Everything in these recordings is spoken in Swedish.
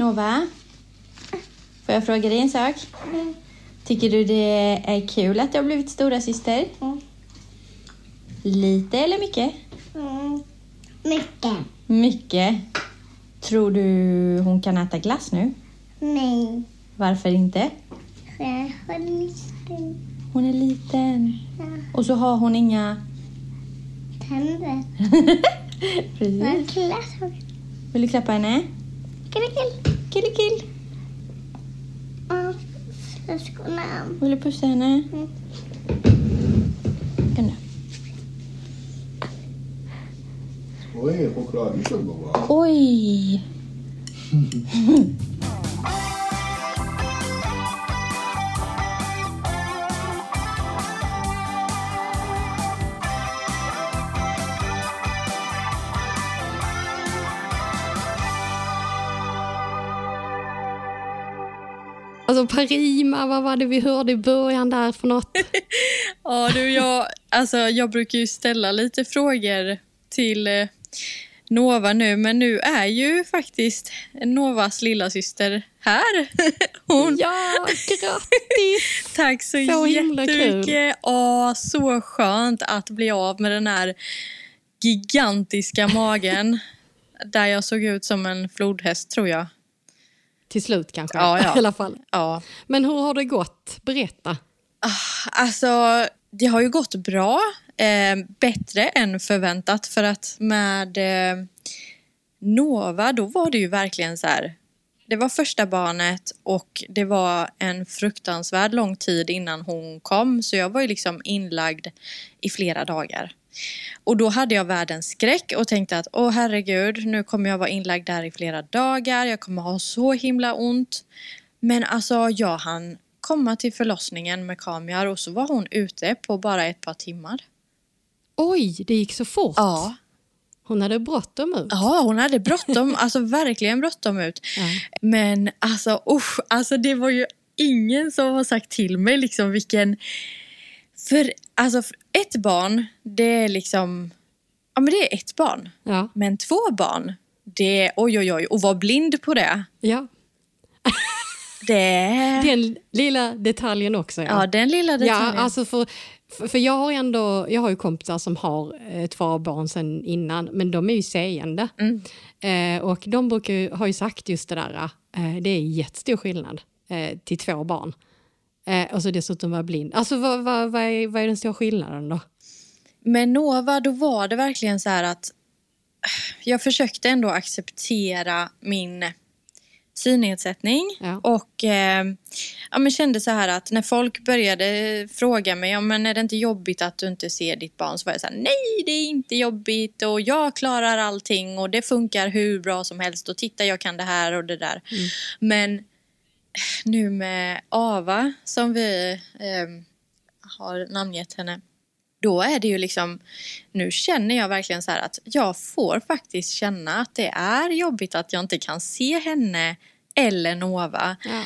Nova? Får jag fråga dig en sak? Tycker du det är kul att du har blivit stora syster? Mm. Lite eller mycket? Mm. Mycket. Mycket. Tror du hon kan äta glass nu? Nej. Varför inte? För jag har liten Hon är liten. ja, Och så har hon inga... tänder. Precis. Vill du klappa henne? Killkill. Ja, syskonen. Vill du pussa henne? Mm. Kom nu. Oj, choklad i sugar va? Oj! Alltså Parima, vad var det vi hörde i början där för något? Ja, du, jag, alltså, jag brukar ju ställa lite frågor till eh, Nova nu, men nu är ju faktiskt Novas lilla syster här. Hon, Ja, grattis! Tack så, Så jättemycket. Åh, så skönt att bli av med den här gigantiska magen. Där jag såg ut som en flodhäst, tror jag. Till slut kanske, Ja, ja. i alla fall. Ja. Men hur har det gått? Berätta. Alltså, det har ju gått bra. Eh, bättre än förväntat. För att med eh, Nova, då var det ju verkligen så här. Det var första barnet och det var en fruktansvärd lång tid innan hon kom. Så jag var ju liksom inlagd i flera dagar. Och då hade jag världens skräck och tänkte att åh herregud, nu kommer jag vara inlagd där i flera dagar. Jag kommer ha så himla ont. Men alltså jag hann komma till förlossningen med kameror och så var hon ute på bara ett par timmar. Oj, det gick så fort. Ja, Hon hade bråttom ut. ja hon hade bråttom, alltså verkligen bråttom ut. Ja. Men alltså usch, alltså det var ju ingen som har sagt till mig liksom vilken... För alltså för ett barn, det är liksom... Ja men det är ett barn. Ja. Men två barn, det är oj oj oj. Och vara blind på det, ja. det är... Den lilla detaljen också. Ja, den lilla Ja, detaljen. alltså för, för, jag har ändå, jag har ju kompisar som har eh, två barn sedan innan, men de är ju seende. Mm. Eh, och de brukar ju, har ju sagt just det där, eh, det är jättestor skillnad eh, till två barn. Eh, och så dessutom vara blind. Alltså vad, vad, vad, är, vad är den stora skillnaden då? Med Nova, då var det verkligen så här att jag försökte ändå acceptera min synnedsättning Ja. och eh, ja, men kände så här att när folk började fråga mig ja, men är det inte jobbigt att du inte ser ditt barn så var jag så här, nej det är inte jobbigt och jag klarar allting och det funkar hur bra som helst och titta jag kan det här och det där. Men nu med Ava som vi eh, har namngett henne då är det ju liksom, nu känner jag verkligen så att jag får faktiskt känna att det är jobbigt att jag inte kan se henne eller Nova. Ja.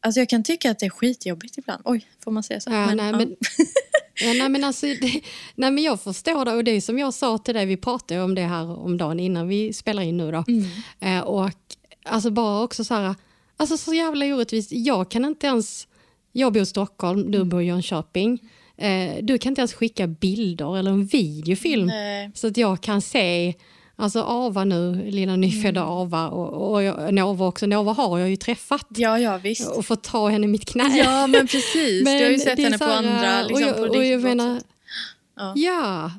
Alltså jag kan tycka att det är skitjobbigt ibland. Oj, får man säga så? Ja, nej, ja. men, ja, nej, men alltså, det, nej, men jag förstår det och det är som jag sa till dig, vi pratade om det här om dagen innan vi spelar in nu då. Mm. Eh, och alltså bara också så här, alltså så jävla orättvist, jag kan inte ens, jag bor i Stockholm, Mm. du bor i Jönköping, eh, du kan inte ens skicka bilder eller en videofilm Nej. så att jag kan se Alltså Ava nu, lilla nyfödda Mm. Ava och, och jag, Nova också. Nova har jag ju träffat Ja, ja visst. och fått ta henne i mitt knä. Ja, men precis. du har ju sett det är henne på andra, och liksom jag, på och jag menar. Ja. ja.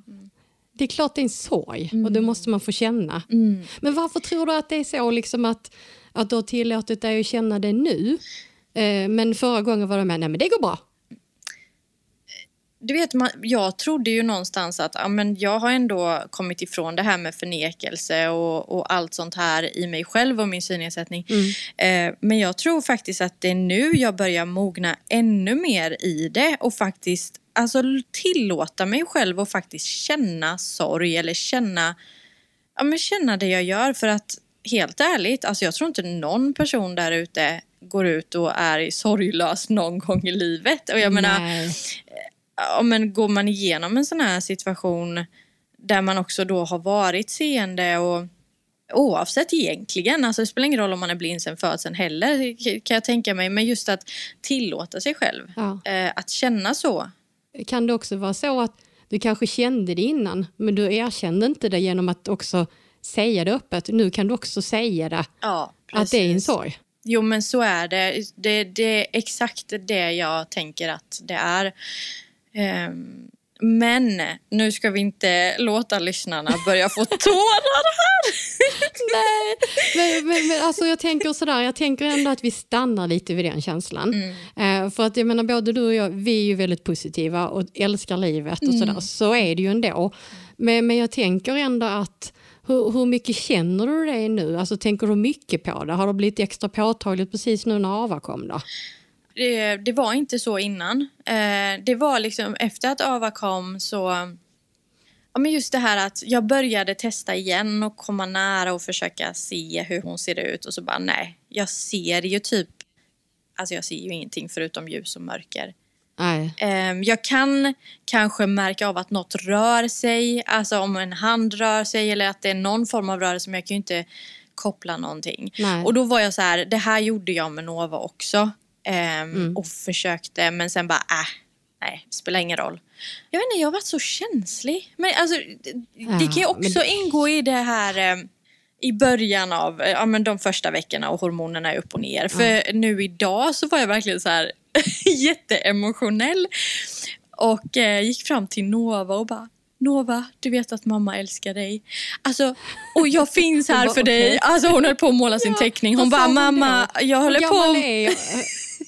Det är klart det är en sorg och det måste man få känna. Mm. Men varför tror du att det är så liksom att, att du har tillåtit dig att känna det nu? Eh, men förra gången var det med, nej men det går bra. Du vet, man, jag trodde ju någonstans att ja, men jag har ändå kommit ifrån det här med förnekelse och, och allt sånt här i mig själv och min synnedsättning. Eh, men jag tror faktiskt att det är nu jag börjar mogna ännu mer i det och faktiskt alltså, tillåta mig själv att faktiskt känna sorg eller känna, ja, men känna det jag gör. För att helt ärligt, alltså, jag tror inte någon person där ute går ut och är sorglös någon gång i livet. Och jag menar, Nej. ja, men går man igenom en sån här situation där man också då har varit seende och Oavsett egentligen, alltså det spelar ingen roll om man är blind sen födseln heller kan jag tänka mig. Men just att tillåta sig själv Ja. eh, att känna så. Kan det också vara så att du kanske kände det innan men du erkände inte det genom att också säga det öppet. Nu kan du också säga det, Ja, att det är en sorg. Jo men så är det. det. Det är exakt det jag tänker att det är. Ehm, men nu ska vi inte låta lyssnarna börja få tårar här. Nej, men, men, men alltså jag tänker sådär, jag tänker ändå att vi stannar lite vid den känslan. Eh, för att jag menar både du och jag, vi är ju väldigt positiva och älskar livet och sådär. Så är det ju ändå. Men, men jag tänker ändå att hur, hur mycket känner du det nu? Alltså tänker du mycket på det? Har det blivit extra påtagligt precis nu när Ava kom då? Det, det var inte så innan. Eh, det var liksom efter att Ava kom så... Ja, men just det här att jag började testa igen och komma nära och försöka se hur hon ser ut och så bara nej, jag ser ju typ... Alltså jag ser ju ingenting förutom ljus och mörker. Nej. Ehm, Jag kan kanske märka av att något rör sig, alltså om en hand rör sig eller att det är någon form av rörelse men jag kan ju inte koppla någonting. Nej. Och då var jag så här, det här gjorde jag med Nova också. Ehm, Och försökte men sen bara, äh, nej, det spelar ingen roll. Jag vet inte, jag har varit så känslig. Men alltså, det, det kan ju Ja, också men ingå i det här ehm, i början av ja, men de första veckorna och hormonerna är upp och ner. För nu idag så var jag verkligen så här jätteemotionell. Och eh, gick fram till Nova och bara Nova, du vet att mamma älskar dig. Alltså, och jag finns här för dig. Alltså hon höll på att måla sin teckning. Hon bara, mamma, jag håller på...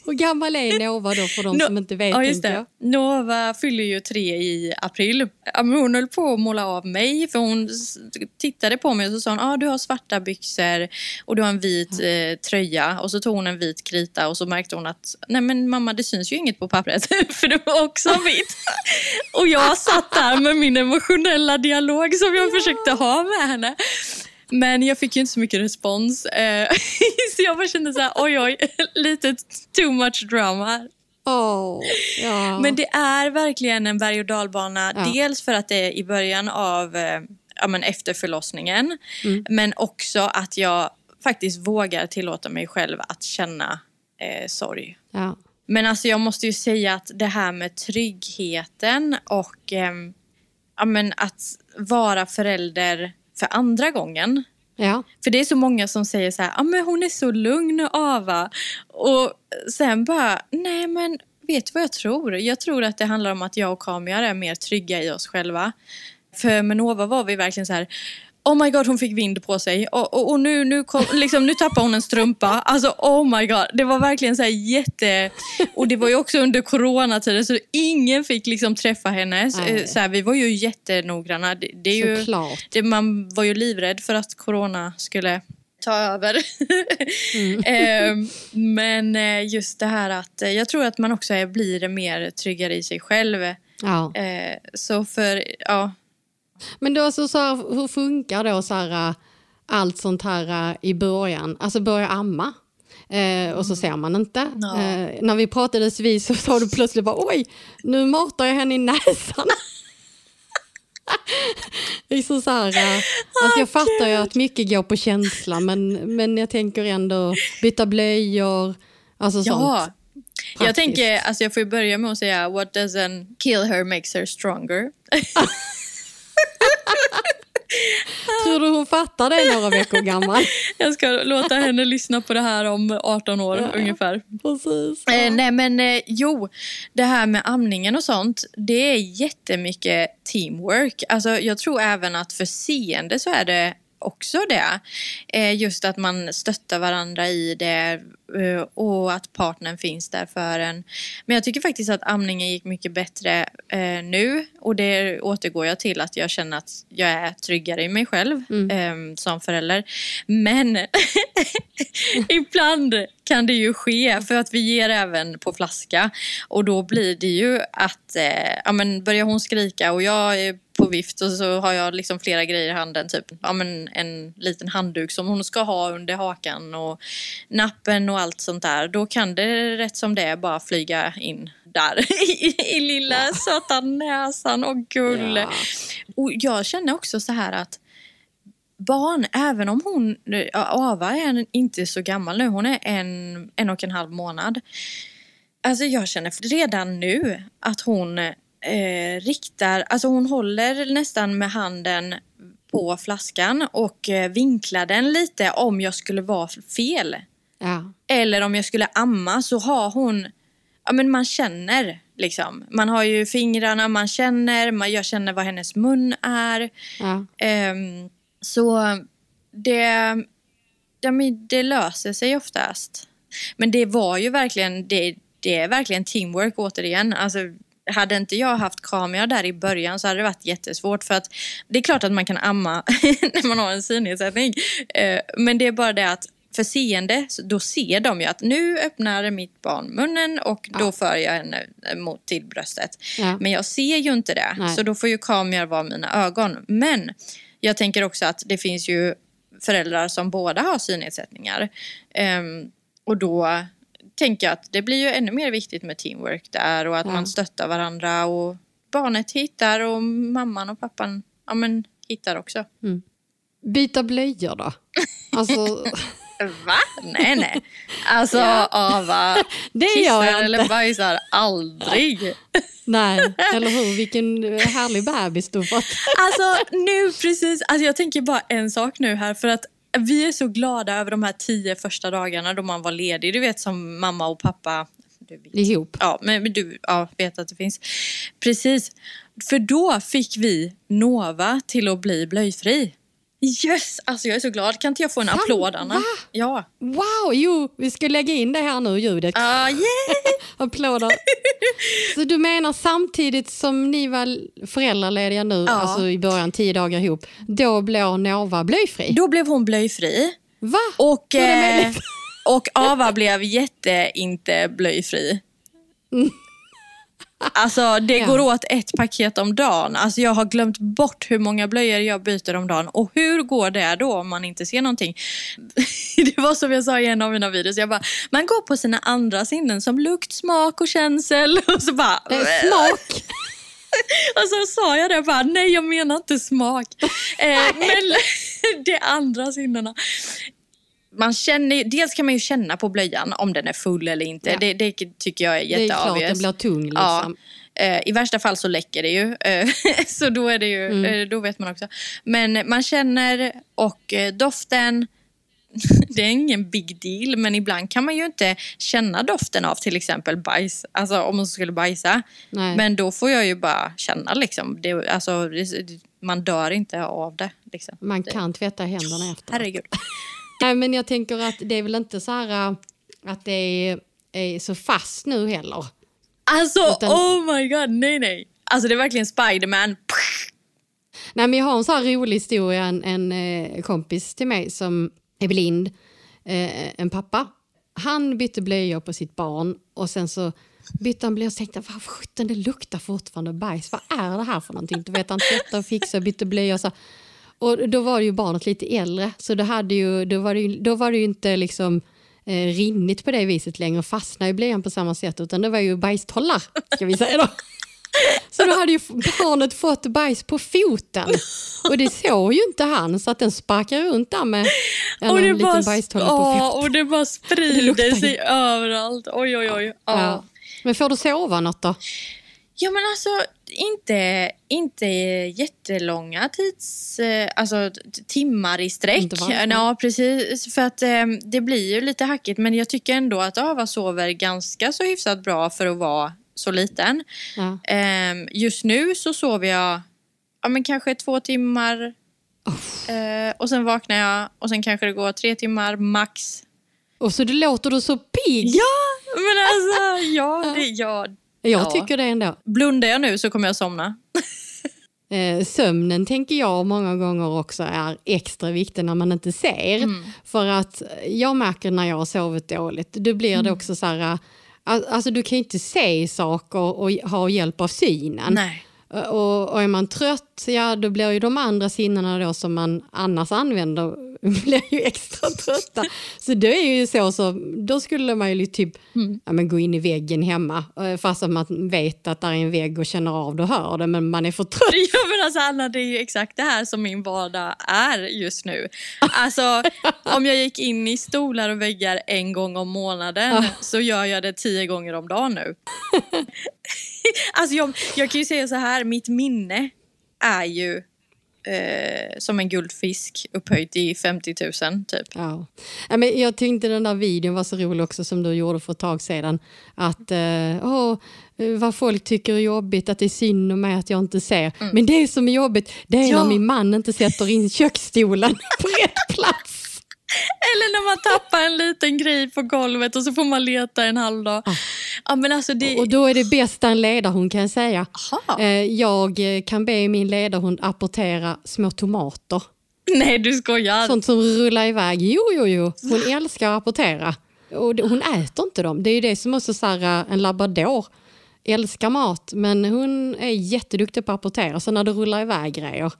hur gammal är Nova då för de No- som inte vet? Ja, just det. Nova fyller ju tre i april. Ja, hon höll på att måla av mig för hon tittade på mig och så sa hon ah, du har svarta byxor och du har en vit eh, tröja. Och så tog hon en vit krita och så märkte hon att nej men mamma det syns ju inget på pappret för det var också vitt. och jag satt där med min emotionella dialog som jag försökte ha med henne. Men jag fick ju inte så mycket respons. Eh, så jag bara kände så här, oj oj, lite too much drama. Åh, ja. Men det är verkligen en berg och dalbana. Ja. Dels för att det är i början av, eh, ja men efter förlossningen. Mm. Men också att jag faktiskt vågar tillåta mig själv att känna eh, sorg. ja. Men alltså jag måste ju säga att det här med tryggheten och ehm, ja, men att vara förälder för andra gången. ja. För det är så många som säger så här, ah, men hon är så lugn Ava. Och sen bara, nej men vet du vad jag tror? Jag tror att det handlar om att jag och Kamiar är mer trygga i oss själva. För med Nova var vi verkligen så här, oh my god hon fick vind på sig och, och, och nu, nu, kom, liksom, nu tappade hon en strumpa. Alltså oh my god, det var verkligen så jätte... Och det var ju också under coronatiden så ingen fick liksom träffa henne. Så, Nej. så här, vi var ju jättenoggranna. Det, det är ju, det, man var ju livrädd för att corona skulle ta över. Ehm, men eh, just det här att eh, jag tror att man också blir mer tryggare i sig själv. Ja. Eh, så för, ja. Men då alltså, så här, hur funkar då så här, äh, allt sånt här äh, i början? Alltså börja amma. Eh, och så ser man inte. Ja. Eh, när vi pratades vid så sa du plötsligt bara oj, nu matar jag henne i näsan. liksom så här, äh, alltså jag fattar ju att mycket går på känsla men, men jag tänker ändå byta blöjor, alltså Ja. sånt. Jag Praktiskt. tänker, alltså jag får börja med att säga what doesn't kill her makes her stronger. Tror du hon fattar det några veckor gammal? Jag ska låta henne lyssna på det här om 18 år ungefär. Precis. Eh, nej men eh, jo, det här med amningen och sånt, det är jättemycket teamwork. Alltså jag tror även att för seende så är det också det. Eh, just att man stöttar varandra i det och att partnern finns där för en. Men jag tycker faktiskt att amningen gick mycket bättre eh, nu och det återgår jag till att jag känner att jag är tryggare i mig själv eh, som förälder. Men ibland kan det ju ske för att vi ger även på flaska och då blir det ju att eh, ja, men börjar hon skrika och jag är på vift och så har jag liksom flera grejer i handen typ ja, men en liten handduk som hon ska ha under hakan och nappen och allt sånt där då kan det rätt som det är bara flyga in där i, i lilla söta näsan och gull. Ja. Och jag känner också så här att barn, även om hon, ja, Ava är inte så gammal nu, hon är en, en och en halv månad. Alltså jag känner redan nu att hon eh, riktar, alltså hon håller nästan med handen på flaskan och eh, vinklar den lite om jag skulle vara fel. Ja. Eller om jag skulle amma så har hon, ja men man känner liksom. Man har ju fingrarna, man känner, man, jag känner vad hennes mun är. Ja. Ehm, så det, ja, men det löser sig oftast. Men det var ju verkligen, det, det är verkligen teamwork återigen. Alltså, hade inte jag haft kamera där i början så hade det varit jättesvårt för att det är klart att man kan amma när man har en synnedsättning. Eh, Men det är bara det att för seende, då ser de ju att nu öppnar mitt barn munnen och då för jag henne mot till bröstet. Ja. Men jag ser ju inte det, Nej. så då får ju kameror vara mina ögon. Men jag tänker också att det finns ju föräldrar som båda har synnedsättningar. Ehm, och då tänker jag att det blir ju ännu mer viktigt med teamwork där och att Ja. man stöttar varandra och barnet hittar och mamman och pappan ja, men, hittar också. Byta blöjor då? Alltså, Va? Nej, nej. Alltså, Ava det gör jag eller inte. bajsar aldrig. Nej, eller hur? Vilken härlig bebis du fått. Alltså nu precis, alltså jag tänker bara en sak nu här för att vi är så glada över de här tio första dagarna då man var ledig. Du vet som mamma och pappa. Du vet. Ihop. Ja, men men du ja, vet att det finns. Precis. För då fick vi Nova till att bli blöjfri. Yes! Alltså jag är så glad. Kan inte jag få en Fan, applåd Anna? va? Ja. Wow, jo, vi ska lägga in det här nu, ljudet. Ah, yeah! Applåder. Så du menar samtidigt som ni var föräldralediga nu, Ja. alltså i början, tio dagar ihop, då blev Nova blöjfri? Då blev hon blöjfri. Va? Och, eh, och Ava blev jätte inte blöjfri. Alltså det Ja. går åt ett paket om dagen. Alltså jag har glömt bort hur många blöjor jag byter om dagen. Och hur går det då om man inte ser någonting? Det var som jag sa i en av mina videos. Jag bara, man går på sina andra sinnen som lukt, smak och känsel. Och så bara... Eh, Smak? Och så sa jag det bara, nej jag menar inte smak. Eh, men det andra sinnena. Man känner, dels kan man ju känna på blöjan om den är full eller inte. Ja. Det, det tycker jag är Det är klart den blir tung. Ja. Liksom. Eh, I värsta fall så läcker det ju. Eh, så då, är det ju Mm. eh, då vet man också. Men man känner och doften. Det är ingen big deal men ibland kan man ju inte känna doften av till exempel bajs. Alltså om man skulle bajsa. Nej. Men då får jag ju bara känna liksom. Det, alltså, man dör inte av det. Liksom. Man kan tvätta händerna efter. Herregud. Nej, men jag tänker att det är väl inte så här äh, att det är, är så fast nu heller. Alltså Utan- oh my god, nej nej. Alltså det är verkligen Spiderman. Nej, men jag har en så här rolig historia. En, en eh, kompis till mig som är blind, eh, en pappa. Han bytte blöjor på sitt barn och sen så bytte han blöjor och tänkte vad sjutton det luktar fortfarande bajs. Vad är det här för någonting? Du vet han tvättade och fixade och bytte blöjor. Så. Och då var ju barnet lite äldre så det hade ju, då, var det ju, då var det ju inte liksom eh, rinnigt på det viset längre och fastnade i blöjan på samma sätt utan det var ju bajstollar ska vi säga då. Så då hade ju barnet fått bajs på foten. Och det såg ju inte han så att den sparkar runt där med en, Och det, liten bara, bajstolle på foten. och det bara Det sprider ju. sig överallt. Oj oj oj. Ja. Ja. Men får du sova något då? Ja men alltså inte, inte jättelånga tids, eh, alltså timmar i sträck. Ja. Precis, för att eh, det blir ju lite hackigt men jag tycker ändå att Ava sover ganska så hyfsat bra för att vara så liten. Ja. Eh, just nu så sover jag ja, men kanske två timmar eh, och sen vaknar jag och sen kanske det går tre timmar max. Och så det låter du så pigg. Ja, men alltså ja, det, ja. Jag Ja. tycker det ändå. Blundar jag nu så kommer jag somna. Eh, sömnen tänker jag många gånger också är extra viktig när man inte ser. Mm. För att jag märker när jag har sovit dåligt, då blir Mm. det också så här, eh, alltså du kan ju inte se saker och ha hjälp av synen. Nej. Och, och är man trött, ja då blir ju de andra sinnena då som man annars använder blir ju extra trötta. Så det är ju så, så då skulle man ju typ ja, men gå in i väggen hemma eh, fast att man vet att det är en vägg och känner av det och hör det men man är för trött. Ja men alltså Anna, det är ju exakt det här som min vardag är just nu. Alltså om jag gick in i stolar och väggar en gång om månaden så gör jag det tio gånger om dagen nu. alltså jag, jag kan ju säga så här, mitt minne är ju eh, som en guldfisk upphöjt i 50 000 typ. Ja. Ja, men jag tyckte den där videon var så rolig också som du gjorde för ett tag sedan. Att eh, åh, vad folk tycker är jobbigt, att det är synd om mig att jag inte ser. Men det som är jobbigt, det är Mm. Ja. när min man inte sätter in köksstolen på rätt plats. Eller när man tappar en liten grej på golvet och så får man leta en halv dag. Ja men alltså det... Och då är det bästa en ledarhund kan jag säga. Aha. Eh, Jag eh, kan be min ledarhund apportera små tomater. Nej du skojar. Sånt som rullar iväg. Jo, jo, jo. Hon älskar att apportera. Och hon äter inte dem. Det är ju det som också så här, eh, en labrador älskar mat men hon är jätteduktig på att apportera så när det rullar iväg grejer.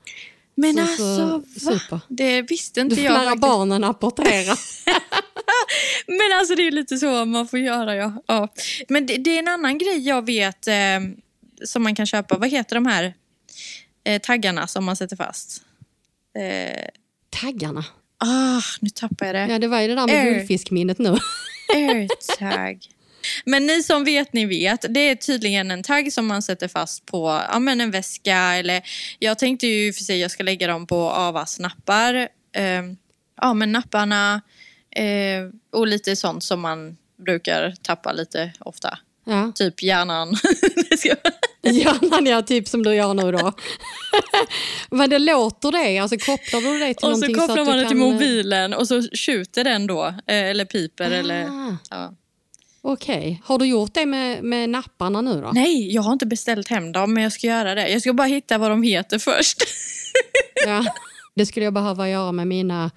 Men så- alltså så- va? super. Det visste Du inte får jag lära faktiskt. barnen apportera. Men alltså det är lite så man får göra ja. ja. Men det, det är en annan grej jag vet eh, som man kan köpa. Vad heter de här eh, taggarna som man sätter fast? Eh, Taggarna. ah, nu tappar jag det. Ja, det var ju det där med guldfiskminnet nu. Airtag. Men ni som vet, ni vet. Det är tydligen en tagg som man sätter fast på ja, men en väska. Eller, jag tänkte ju för sig jag ska lägga dem på Avas nappar. Eh, ja, men napparna eh, och lite sånt som man brukar tappa lite ofta. Ja. Typ hjärnan. Hjärnan, ja, typ som du gör nu då. Men det låter det, alltså kopplar du det till och så någonting kopplar så att man du det till kan... mobilen och så tjuter den då. eh, Eller piper eller... Ah, Ja. Okej, har du gjort det med, med napparna nu då? Nej, jag har inte beställt hem dem men jag ska göra det. Jag ska bara hitta vad de heter först. Ja. Det skulle jag behöva göra med mina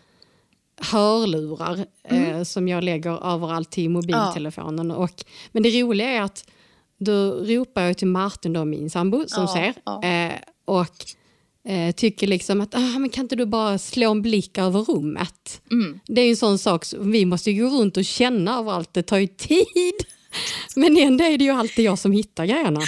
hörlurar Mm. eh, som jag lägger överallt till mobiltelefonen. Och, men det roliga är att då ropar jag till Martin, då, min sambo, som Ja, ser. ja. Eh, och eh, tycker liksom att ah, men kan inte du bara slå en blick över rummet? Mm. Det är en sån sak, som vi måste gå runt och känna överallt, det tar ju tid. Men ändå är det ju alltid jag som hittar grejerna.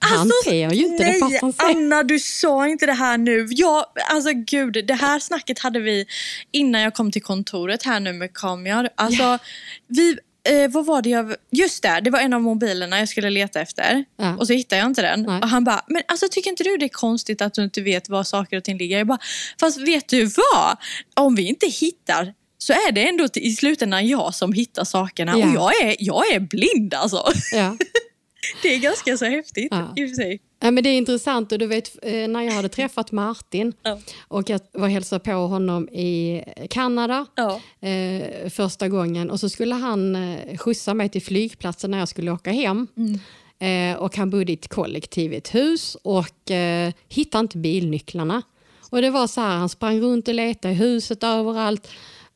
han ser ju inte det fast han ser. alltså, Anna du sa inte det här nu. Jag, alltså gud, det här snacket hade vi innan jag kom till kontoret här nu med kameror. Alltså, vi, eh, vad var det jag... Just det, det var en av mobilerna jag skulle leta efter. Ja. Och så hittade jag inte den. Nej. Och han bara, men alltså tycker inte du det är konstigt att du inte vet var saker och ting ligger? Jag bara, fast vet du vad? Om vi inte hittar så är det ändå till- i slutändan jag som hittar sakerna. Ja. Och jag är, jag är blind alltså. Ja. Det är ganska så häftigt i och för sig. Ja, men det är intressant och du vet eh, när jag hade träffat Martin Ja. och jag var hälsade på honom i Kanada Ja. eh, första gången och så skulle han eh, skjutsa mig till flygplatsen när jag skulle åka hem. Eh, och han bodde i ett kollektiv i ett hus och eh, hittade inte bilnycklarna. Och det var så här, han sprang runt och letade i huset överallt.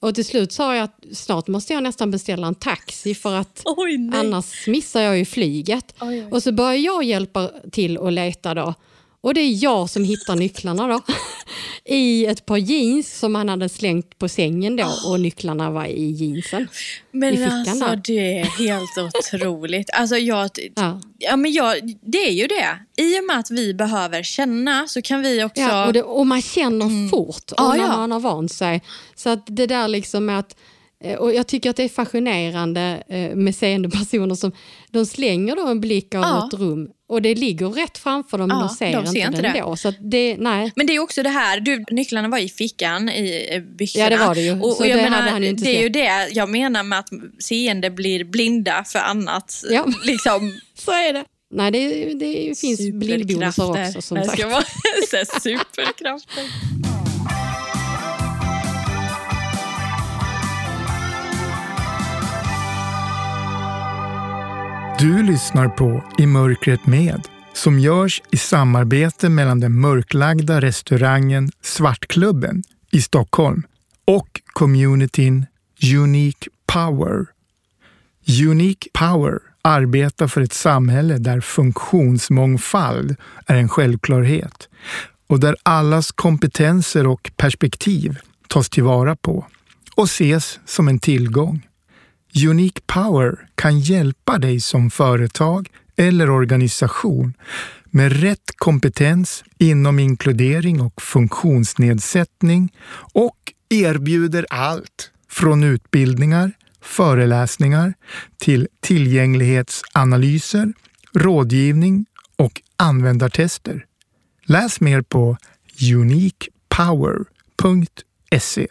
Och till slut sa jag att snart måste jag nästan beställa en taxi för att Oj, annars missar jag ju flyget. Oj, oj. Och så börjar jag hjälpa till och leta då. Och det är jag som hittar nycklarna då. I ett par jeans som han hade slängt på sängen då och nycklarna var i jeansen. i Men fickan alltså där. det är helt otroligt. Alltså jag, Ja. ja, men jag, det är ju det. I och med att vi behöver känna så kan vi också... Ja, och, det, och man känner fort och Ja, när man har vant sig. Så att det där liksom med att eh, och jag tycker att det är fascinerande eh, med seende personer som de slänger då en blick över Ja. ett rum och det ligger rätt framför dem men Ja, de ser, de ser inte, inte det ändå. Så det, nej. Men det är också det här, du, nycklarna var i fickan i eh, byxorna. Ja, det var det ju. Och, och jag det menar, det är ju det jag menar med att seende blir blinda för annat. Ja. Liksom, Så är det. Nej, det, det finns blindbonusar också som sagt. ska vara superkrafter. Du lyssnar på I mörkret med som görs i samarbete mellan den mörklagda restaurangen Svartklubben i Stockholm och communityn Unique Power. Unique Power arbetar för ett samhälle där funktionsmångfald är en självklarhet och där allas kompetenser och perspektiv tas tillvara på och ses som en tillgång. Unique Power kan hjälpa dig som företag eller organisation med rätt kompetens inom inkludering och funktionsnedsättning och erbjuder allt från utbildningar, föreläsningar till tillgänglighetsanalyser, rådgivning och användartester. Läs mer på uniquepower.se.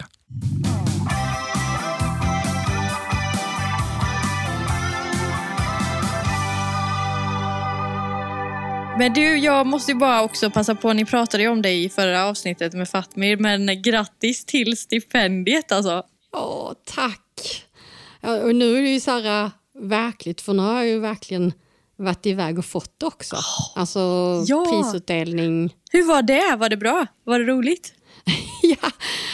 Men du, jag måste ju bara också passa på, ni pratade ju om dig i förra avsnittet med Fatmir, men grattis till stipendiet alltså. Åh, tack! Ja, och nu är det ju så här, äh, verkligt, för nu har jag ju verkligen varit iväg och fått det också. Alltså Ja. prisutdelning. Hur var det? Var det bra? Var det roligt? ja,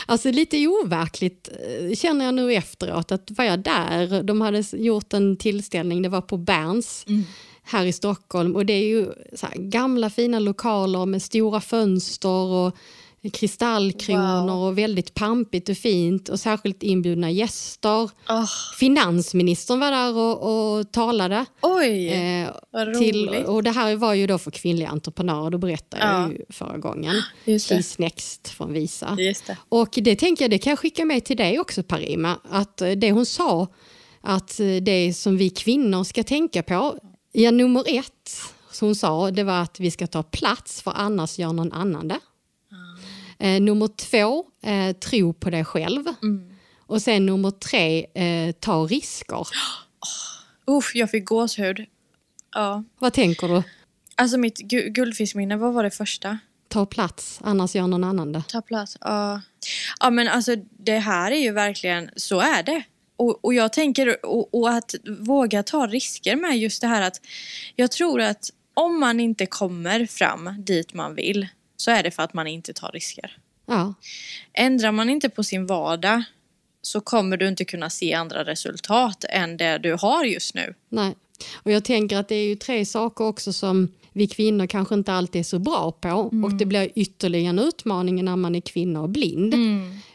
alltså lite overkligt eh, känner jag nu efteråt. Att var jag där, de hade gjort en tillställning, det var på Berns här i Stockholm. Och det är ju gamla fina lokaler med stora fönster och kristallkronor och väldigt pampigt och fint och särskilt inbjudna gäster. Oh. Finansministern var där och, och talade. Oj! Eh, vad till, roligt. och det här var ju då för kvinnliga entreprenörer, det berättade Ja. jag ju förra gången. Cheese Next från Visa. Det. Och det tänker jag, det kan jag skicka med till dig också Parima, att eh, det hon sa, att eh, det som vi kvinnor ska tänka på, ja nummer ett, som hon sa, det var att vi ska ta plats för annars gör någon annan det. Eh, nummer två, eh, tro på dig själv. Och sen nummer tre, eh, ta risker. Uff, jag fick gåshud. Ja. Vad tänker du? Alltså mitt gu- guldfiskminne, vad var det första? Ta plats, annars gör någon annan det. Ta plats. Ja. ja men alltså det här är ju verkligen, så är det. Och, och jag tänker, och, och att våga ta risker med just det här att jag tror att om man inte kommer fram dit man vill så är det för att man inte tar risker. Ja, Ändrar man inte på sin vardag så kommer du inte kunna se andra resultat än det du har just nu. nej. Och jag tänker att det är ju tre saker också som vi kvinnor kanske inte alltid är så bra på. Och det blir ytterligare en utmaning när man är kvinna och blind.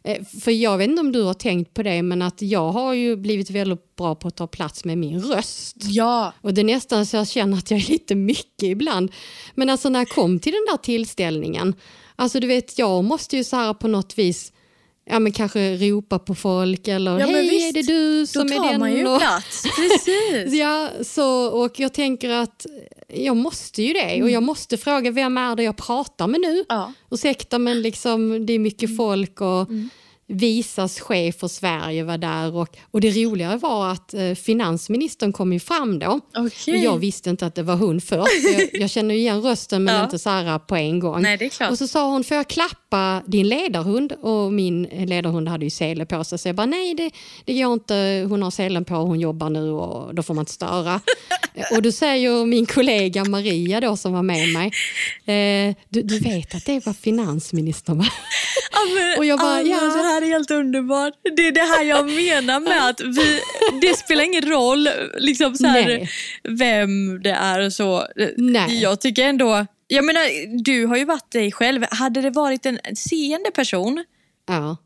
Eh, För jag vet inte om du har tänkt på det, men att jag har ju blivit väldigt bra på att ta plats med min röst. Ja. Och det är nästan så jag känner att jag är lite mycket ibland. Men alltså när jag kom till den där tillställningen, alltså du vet jag måste ju så här på något vis Ja men kanske ropa på folk eller Ja, hej. Är det du Då som är tar den? man ju och- plats. Precis. Ja, så, och jag tänker att jag måste ju det och jag måste fråga vem är det jag pratar med nu? Ja. Ursäkta men liksom, det är mycket folk och Visas chef för Sverige var där och, och det roliga var att eh, finansministern kom ju fram då. Okej. Och jag visste inte att det var hon först. Jag, jag känner igen rösten men Ja. inte så här på en gång. Nej, det är klart. Och så sa hon, får jag klappa din ledarhund? Och min ledarhund hade ju sele på sig. Så jag bara, nej det, det går inte. Hon har selen på, hon jobbar nu och då får man inte störa. och då säger min kollega Maria då som var med mig, eh, du, du vet att det var finansministern va? Ja, men, Och jag bara, ja. Det här är helt underbart. Det är det här jag menar med att vi, det spelar ingen roll liksom så här, vem det är och så. Nej. Jag tycker ändå, jag menar du har ju varit dig själv. Hade det varit en seende person, Ja.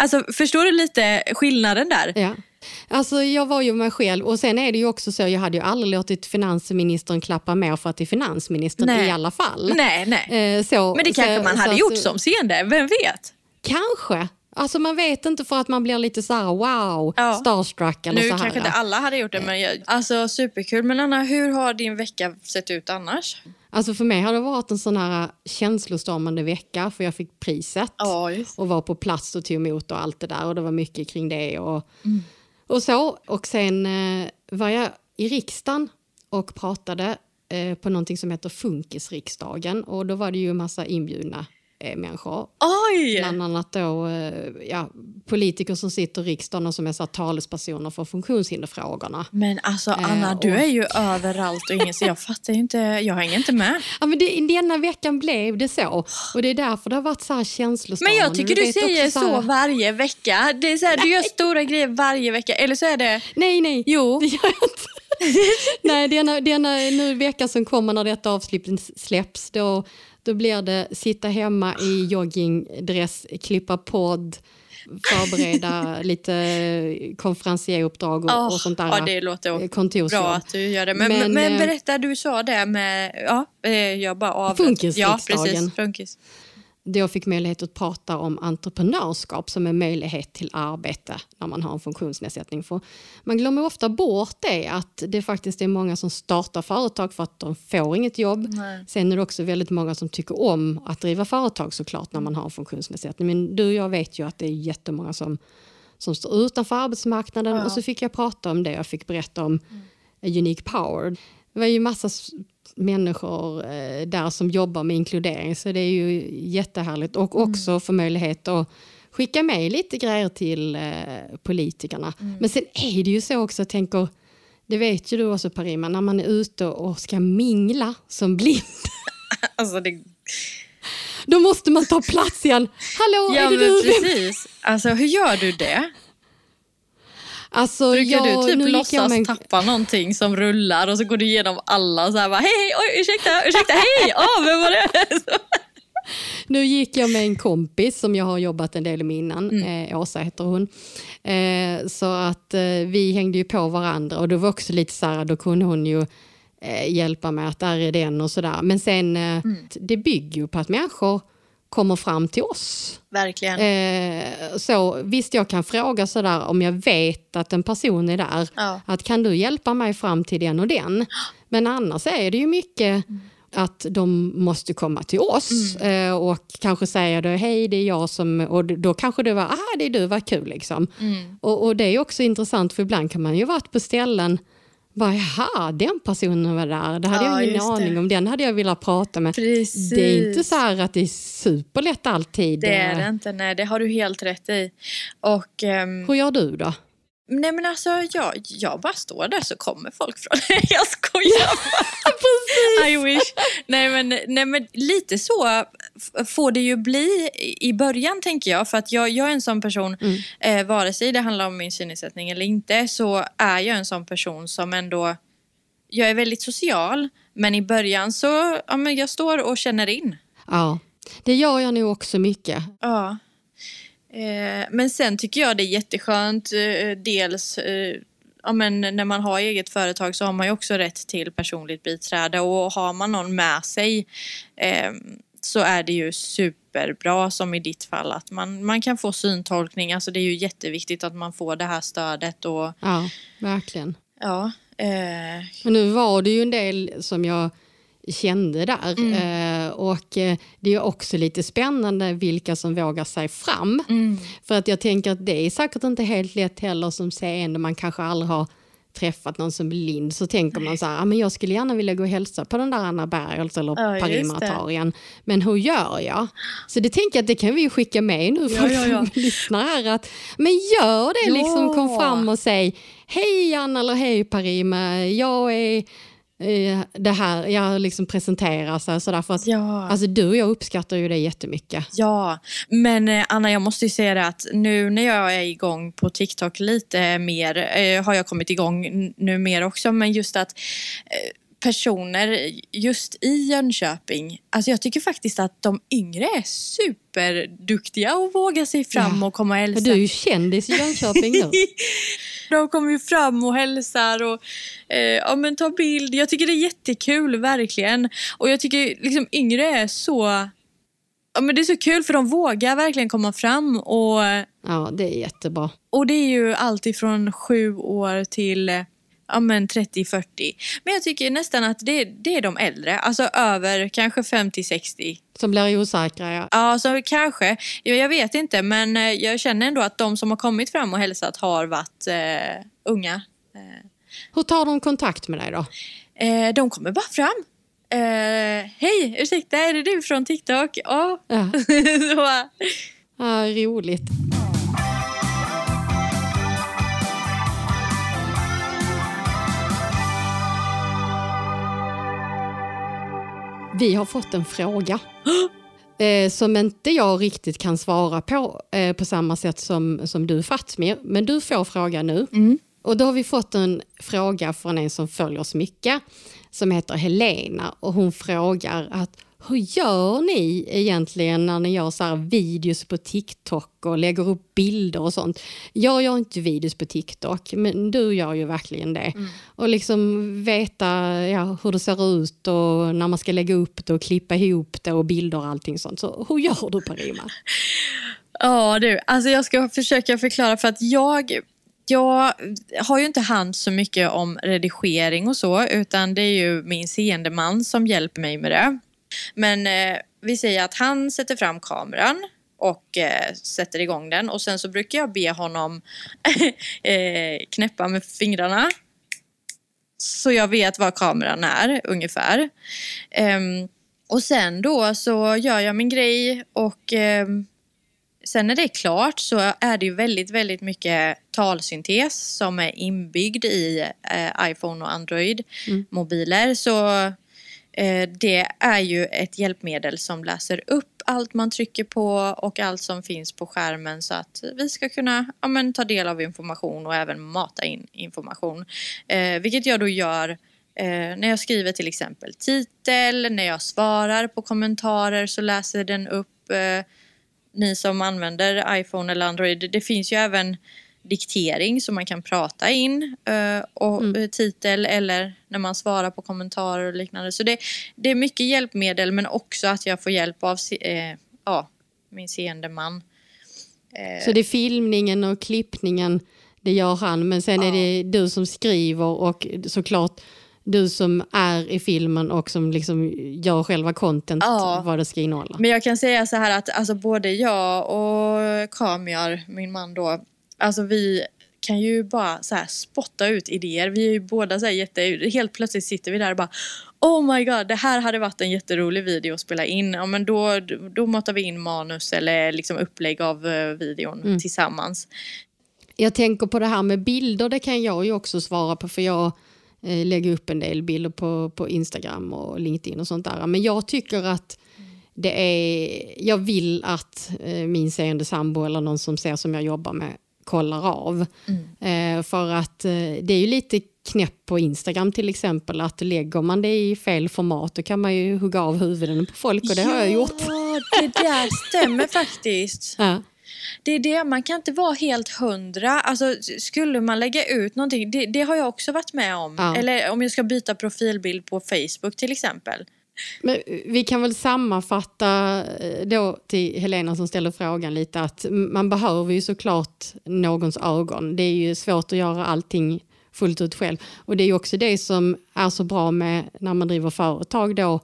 alltså förstår du lite skillnaden där? Ja. Alltså jag var ju mig själv och sen är det ju också så, jag hade ju aldrig låtit finansministern klappa mer för att det är finansministern Nej. i alla fall. Nej, nej. Eh, så, Men det kanske så- man så hade att- gjort som seende, vem vet? Kanske. Alltså man vet inte för att man blir lite så här wow, Ja. starstruck eller Nu så här. kanske inte alla hade gjort det, men jag, alltså superkul. Men Anna, hur har din vecka sett ut annars? Alltså för mig har det varit en sån här känslostormande vecka för jag fick priset. Ja, och var på plats och tog emot och allt det där och det var mycket kring det och, och så. Och sen eh, var jag i riksdagen och pratade eh, på någonting som heter Funkisriksdagen och då var det ju massa inbjudna eh, människor. Oj! Bland annat då, eh, ja, politiker som sitter i riksdagen och som är så talespersoner för funktionshinderfrågorna. Men alltså Eh, Anna, du och- är ju överallt och ingen, så jag fattar ju inte, jag hänger inte med. Ja, men det, denna veckan blev det så och det är därför det har varit så här Men känslostormande. jag tycker du vet säger så, här- varje vecka. Det är så här, du gör stora grejer varje vecka. Eller så är det... Nej, nej. Jo. Det gör jag inte. Nej, denna, denna nu veckan som kommer när detta avsnitt släpps, då, då blir det sitta hemma i joggingdress, klippa podd, förbereda lite konferencieruppdrag och, Ja, och sånt där. Ja, det låter eh, kontorsjobb. bra att du gör det. Men, Men, men, men eh, berätta, du sa det med... Ja, eh, jag bara av... Funkisriksdagen. Ja, precis. Funkis. Då jag fick möjlighet att prata om entreprenörskap som en möjlighet till arbete när man har en funktionsnedsättning. För man glömmer ofta bort det att det faktiskt är många som startar företag för att de får inget jobb. Nej. Sen är det också väldigt många som tycker om att driva företag såklart när man har en funktionsnedsättning. Men du och jag vet ju att det är jättemånga som, som står utanför arbetsmarknaden och så fick jag prata om det. Jag fick berätta om Unique Power. Det var ju massa människor eh, där som jobbar med inkludering så det är ju jättehärligt och också få möjlighet att skicka med lite grejer till eh, politikerna. Men sen är det ju så också, jag tänker, det vet ju du också Parima, när man är ute och ska mingla som blind Alltså det... då måste man ta plats igen. Hallå, Ja, är det du? precis. Alltså hur gör du det? Alltså, Brukar jag, du typ låtsas med en- tappa någonting som rullar och så går du igenom alla och så här bara hej, hej, oj, ursäkta, ursäkta, hej, åh, vem var det? Nu gick jag med en kompis som jag har jobbat en del med innan, Mm. eh, Åsa heter hon. Eh, så att eh, vi hängde ju på varandra och det var också lite så här, då kunde hon ju hjälpa mig att där är den och sådär. Men sen, Mm. det bygger ju på att människor kommer fram till oss. Verkligen. Eh, så visst, jag kan fråga sådär om jag vet att en person är där. Ja. Att kan du hjälpa mig fram till den och den? Men annars är det ju mycket att de måste komma till oss eh, och kanske säga då, hej det är jag som, och då kanske det var, aha det är du, vad kul liksom. Och, och det är också intressant för ibland kan man ju varit på ställen bara, jaha, den personen var där. Det hade Ja, jag ingen just det. aning om. Den hade jag velat prata med. Precis. Det är inte så här att det är superlätt alltid. Det är eh, det inte, nej det har du helt rätt i. Och ehm, Hur gör du då? Nej men alltså jag, jag bara står där så kommer folk från Jag skojar bara. I wish. Nej men, nej men lite så får det ju bli i början tänker jag. För att jag, jag är en sån person, eh, vare sig det handlar om min synnedsättning eller inte, så är jag en sån person som ändå jag är väldigt social, men i början så, ja men jag står och känner in. Ja, det gör jag nog också mycket. Ja. Eh, men sen tycker jag det är jätteskönt. Eh, dels eh, ja, men när man har eget företag så har man ju också rätt till personligt biträde och har man någon med sig eh, så är det ju superbra som i ditt fall att man, man kan få syntolkning. Alltså det är ju jätteviktigt att man får det här stödet och Ja, verkligen. ja. Eh, Men nu var det ju en del som jag kände där. Eh, och eh, det är också lite spännande vilka som vågar sig fram. För att jag tänker att det är säkert inte helt lätt heller som seende, man kanske aldrig har träffat någon som är blind, så tänker man så här, ah, men jag skulle gärna vilja gå och hälsa på den där Anna Bergels eller Ja, just Parima det. Atarian. Men hur gör jag? Så det tänker jag att det kan vi skicka med nu för Ja, ja, ja. som lyssnar här. Att, men gör det, Ja. liksom kom fram och säg hej Anna eller hej Parima, jag är eh, det här, jag liksom presenterar sig sådär för att Ja. alltså, du och jag uppskattar ju det jättemycket. Ja, men eh, Anna jag måste ju säga det att nu när jag är igång på TikTok lite mer, eh, har jag kommit igång nu mer också, men just att eh, personer just i Jönköping, alltså jag tycker faktiskt att de yngre är superduktiga och vågar sig fram Ja. och komma och hälsa. Du är ju kändis i Jönköping nu. De kommer ju fram och hälsar och eh, ja, men tar bild. Jag tycker det är jättekul, verkligen. Och jag tycker liksom yngre är så... Ja, men det är så kul för de vågar verkligen komma fram. Och, Ja, det är jättebra. och det är ju allt ifrån sju år till ja, men 30-40. Men jag tycker nästan att det, det är de äldre. Alltså över kanske 50-60. Som blir osäkra. Ja. Ja, så kanske. Jag, vet inte, men eh, jag känner ändå att de som har kommit fram och hälsat har varit eh, unga. Hur tar de kontakt med dig då? Eh, de kommer bara fram. Eh, Hej, ursäkta, är det du från TikTok? Ja. Ja. så, Ja, roligt. Vi har fått en fråga eh, som inte jag riktigt kan svara på eh, på samma sätt som, som du Fatmir. Men du får frågan nu. och då har vi fått en fråga från en som följer oss mycket som heter Helena och hon frågar att hur gör ni egentligen när ni gör så videos på TikTok och lägger upp bilder och sånt? Jag gör inte videos på TikTok, men du gör ju verkligen det. Och liksom veta ja, hur det ser ut och när man ska lägga upp det och klippa ihop det och bilder och allting sånt. Så hur gör du Parima? Ja du, alltså jag ska försöka förklara för att jag jag har ju inte hand så mycket om redigering och så utan det är ju min seende man som hjälper mig med det. Men eh, vi säger att han sätter fram kameran och eh, sätter igång den och sen så brukar jag be honom eh, knäppa med fingrarna så jag vet var kameran är ungefär. Um, och sen då så gör jag min grej och um, sen när det är klart så är det ju väldigt, väldigt mycket talsyntes som är inbyggd i uh, iPhone och Android-mobiler. Så Eh, det är ju ett hjälpmedel som läser upp allt man trycker på och allt som finns på skärmen så att vi ska kunna ja, men, ta del av information och även mata in information. Eh, vilket jag då gör eh, när jag skriver till exempel titel, när jag svarar på kommentarer så läser den upp eh, ni som använder iPhone eller Android, det finns ju även diktering som man kan prata in eh, och Mm. titel eller när man svarar på kommentarer och liknande. Så det, det är mycket hjälpmedel men också att jag får hjälp av eh, ja, min seende man. Eh, Så det är filmningen och klippningen, det gör han, men sen är det du som skriver och såklart du som är i filmen och som liksom gör själva content, Ja. vad det ska innehålla. Men jag kan säga så här att alltså både jag och Kamiar, min man då, alltså vi kan ju bara så spotta ut idéer. Vi är ju båda så här jätte... Helt plötsligt sitter vi där och bara Oh my god, det här hade varit en jätterolig video att spela in. Ja, men då, då matar vi in manus eller liksom upplägg av eh, videon tillsammans. Jag tänker på det här med bilder, det kan jag ju också svara på för jag eh, lägger upp en del bilder på, på Instagram och LinkedIn och sånt där. Men jag tycker att det är, jag vill att eh, min seende sambo eller någon som ser som jag jobbar med kollar av. Eh, för att eh, det är ju lite knäpp på Instagram till exempel att lägger man det i fel format då kan man ju hugga av huvuden på folk och det har jag gjort. Ja, det där stämmer faktiskt. Ja. Det är det, man kan inte vara helt hundra. Alltså, skulle man lägga ut någonting, det, det har jag också varit med om. Ja. Eller om jag ska byta profilbild på Facebook till exempel. Men eh, vi kan väl sammanfatta eh, då till Helena som ställer frågan lite att man behöver ju såklart någons ögon. Det är ju svårt att göra allting fullt ut själv. Och det är ju också det som är så bra med när man driver företag då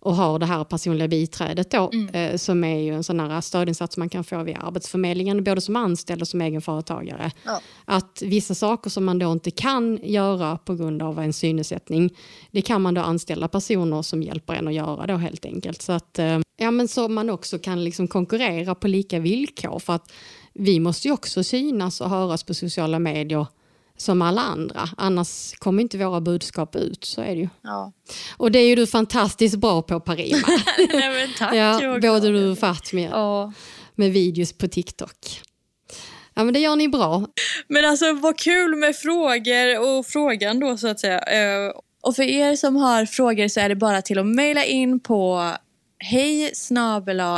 och har det här personliga biträdet då, eh, som är ju en sån här stödinsats man kan få via Arbetsförmedlingen, både som anställd och som egenföretagare. Ja. Att vissa saker som man då inte kan göra på grund av en synnedsättning, det kan man då anställa personer som hjälper en att göra då helt enkelt. Så att eh, ja, men så man också kan liksom konkurrera på lika villkor för att vi måste ju också synas och höras på sociala medier som alla andra. Annars kommer inte våra budskap ut, så är det ju. Ja. Och det är ju du fantastiskt bra på Parima. Nej, men tack. ja, både du och Fatmir Ja. med videos på TikTok. Ja men det gör ni bra. Men alltså vad kul med frågor och frågan då så att säga. Eh, Och för er som har frågor så är det bara till att mejla in på hej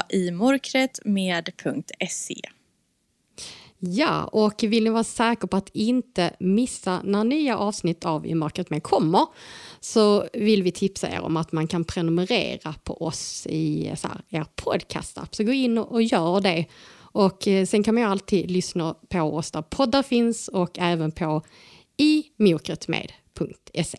imorkret med.se. Ja, och vill ni vara säker på att inte missa när nya avsnitt av I mörkret med kommer så vill vi tipsa er om att man kan prenumerera på oss i så här, er podcastapp. Så gå in och gör det. Och eh, sen kan man ju alltid lyssna på oss där poddar finns och även på imokretmed.se.